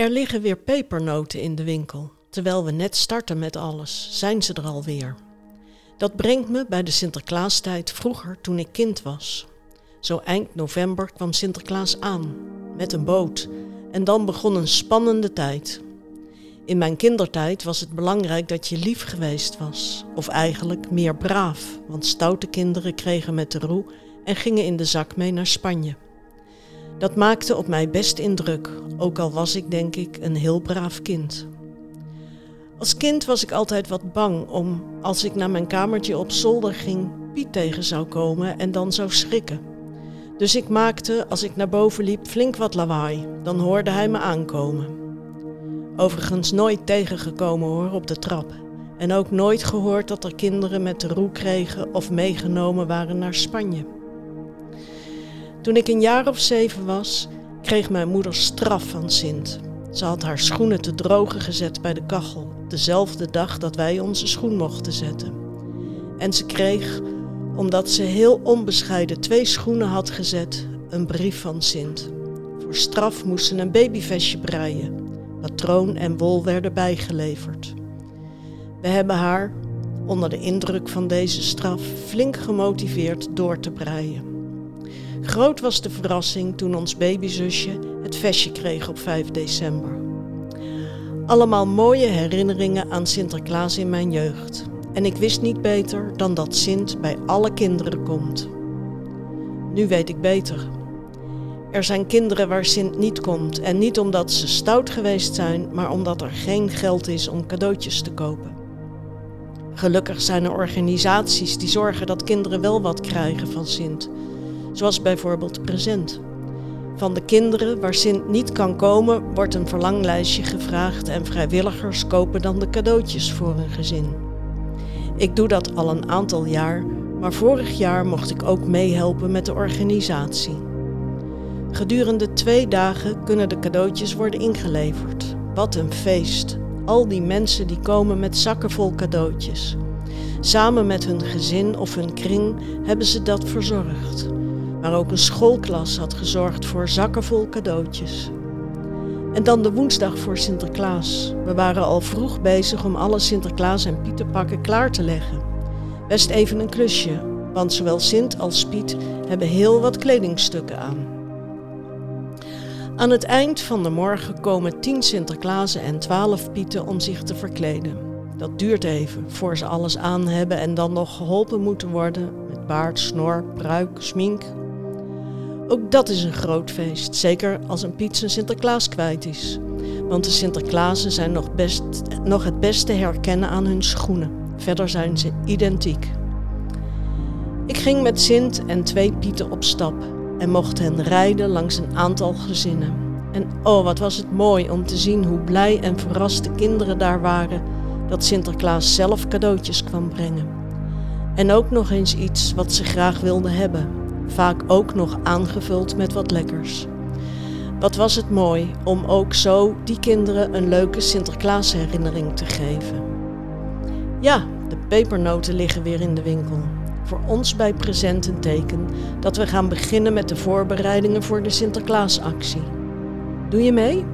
Er liggen weer pepernoten in de winkel. Terwijl we net starten met alles, zijn ze er alweer. Dat brengt me bij de Sinterklaastijd vroeger toen ik kind was. Zo eind november kwam Sinterklaas aan, met een boot. En dan begon een spannende tijd. In mijn kindertijd was het belangrijk dat je lief geweest was. Of eigenlijk meer braaf, want stoute kinderen kregen met de roe en gingen in de zak mee naar Spanje. Dat maakte op mij best indruk, ook al was ik denk ik een heel braaf kind. Als kind was ik altijd wat bang om, als ik naar mijn kamertje op zolder ging, Piet tegen zou komen en dan zou schrikken. Dus ik maakte, als ik naar boven liep, flink wat lawaai. Dan hoorde hij me aankomen. Overigens nooit tegengekomen hoor op de trap. En ook nooit gehoord dat er kinderen met de roe kregen of meegenomen waren naar Spanje. Toen ik een jaar of zeven was, kreeg mijn moeder straf van Sint. Ze had haar schoenen te drogen gezet bij de kachel, dezelfde dag dat wij onze schoen mochten zetten. En ze kreeg, omdat ze heel onbescheiden twee schoenen had gezet, een brief van Sint. Voor straf moest ze een babyvestje breien. Patroon en wol werden bijgeleverd. We hebben haar, onder de indruk van deze straf, flink gemotiveerd door te breien. Groot was de verrassing toen ons babyzusje het vestje kreeg op 5 december. Allemaal mooie herinneringen aan Sinterklaas in mijn jeugd. En ik wist niet beter dan dat Sint bij alle kinderen komt. Nu weet ik beter. Er zijn kinderen waar Sint niet komt en niet omdat ze stout geweest zijn, maar omdat er geen geld is om cadeautjes te kopen. Gelukkig zijn er organisaties die zorgen dat kinderen wel wat krijgen van Sint, zoals bijvoorbeeld Present. Van de kinderen waar Sint niet kan komen, wordt een verlanglijstje gevraagd en vrijwilligers kopen dan de cadeautjes voor een gezin. Ik doe dat al een aantal jaar, maar vorig jaar mocht ik ook meehelpen met de organisatie. Gedurende twee dagen kunnen de cadeautjes worden ingeleverd. Wat een feest! Al die mensen die komen met zakken vol cadeautjes. Samen met hun gezin of hun kring hebben ze dat verzorgd. Maar ook een schoolklas had gezorgd voor zakken vol cadeautjes. En dan de woensdag voor Sinterklaas. We waren al vroeg bezig om alle Sinterklaas en Pieterpakken klaar te leggen. Best even een klusje, want zowel Sint als Piet hebben heel wat kledingstukken aan. Aan het eind van de morgen komen tien Sinterklaasen en twaalf Pieten om zich te verkleden. Dat duurt even, voor ze alles aan hebben en dan nog geholpen moeten worden met baard, snor, pruik, smink, ook dat is een groot feest, zeker als een Piet zijn Sinterklaas kwijt is. Want de Sinterklaasen zijn nog, best, nog het beste herkennen aan hun schoenen. Verder zijn ze identiek. Ik ging met Sint en twee Pieten op stap en mocht hen rijden langs een aantal gezinnen. En oh, wat was het mooi om te zien hoe blij en verrast de kinderen daar waren dat Sinterklaas zelf cadeautjes kwam brengen. En ook nog eens iets wat ze graag wilden hebben, vaak ook nog aangevuld met wat lekkers. Wat was het mooi om ook zo die kinderen een leuke Sinterklaasherinnering te geven. Ja, de pepernoten liggen weer in de winkel. Voor ons bij Present een teken dat we gaan beginnen met de voorbereidingen voor de Sinterklaasactie. Doe je mee?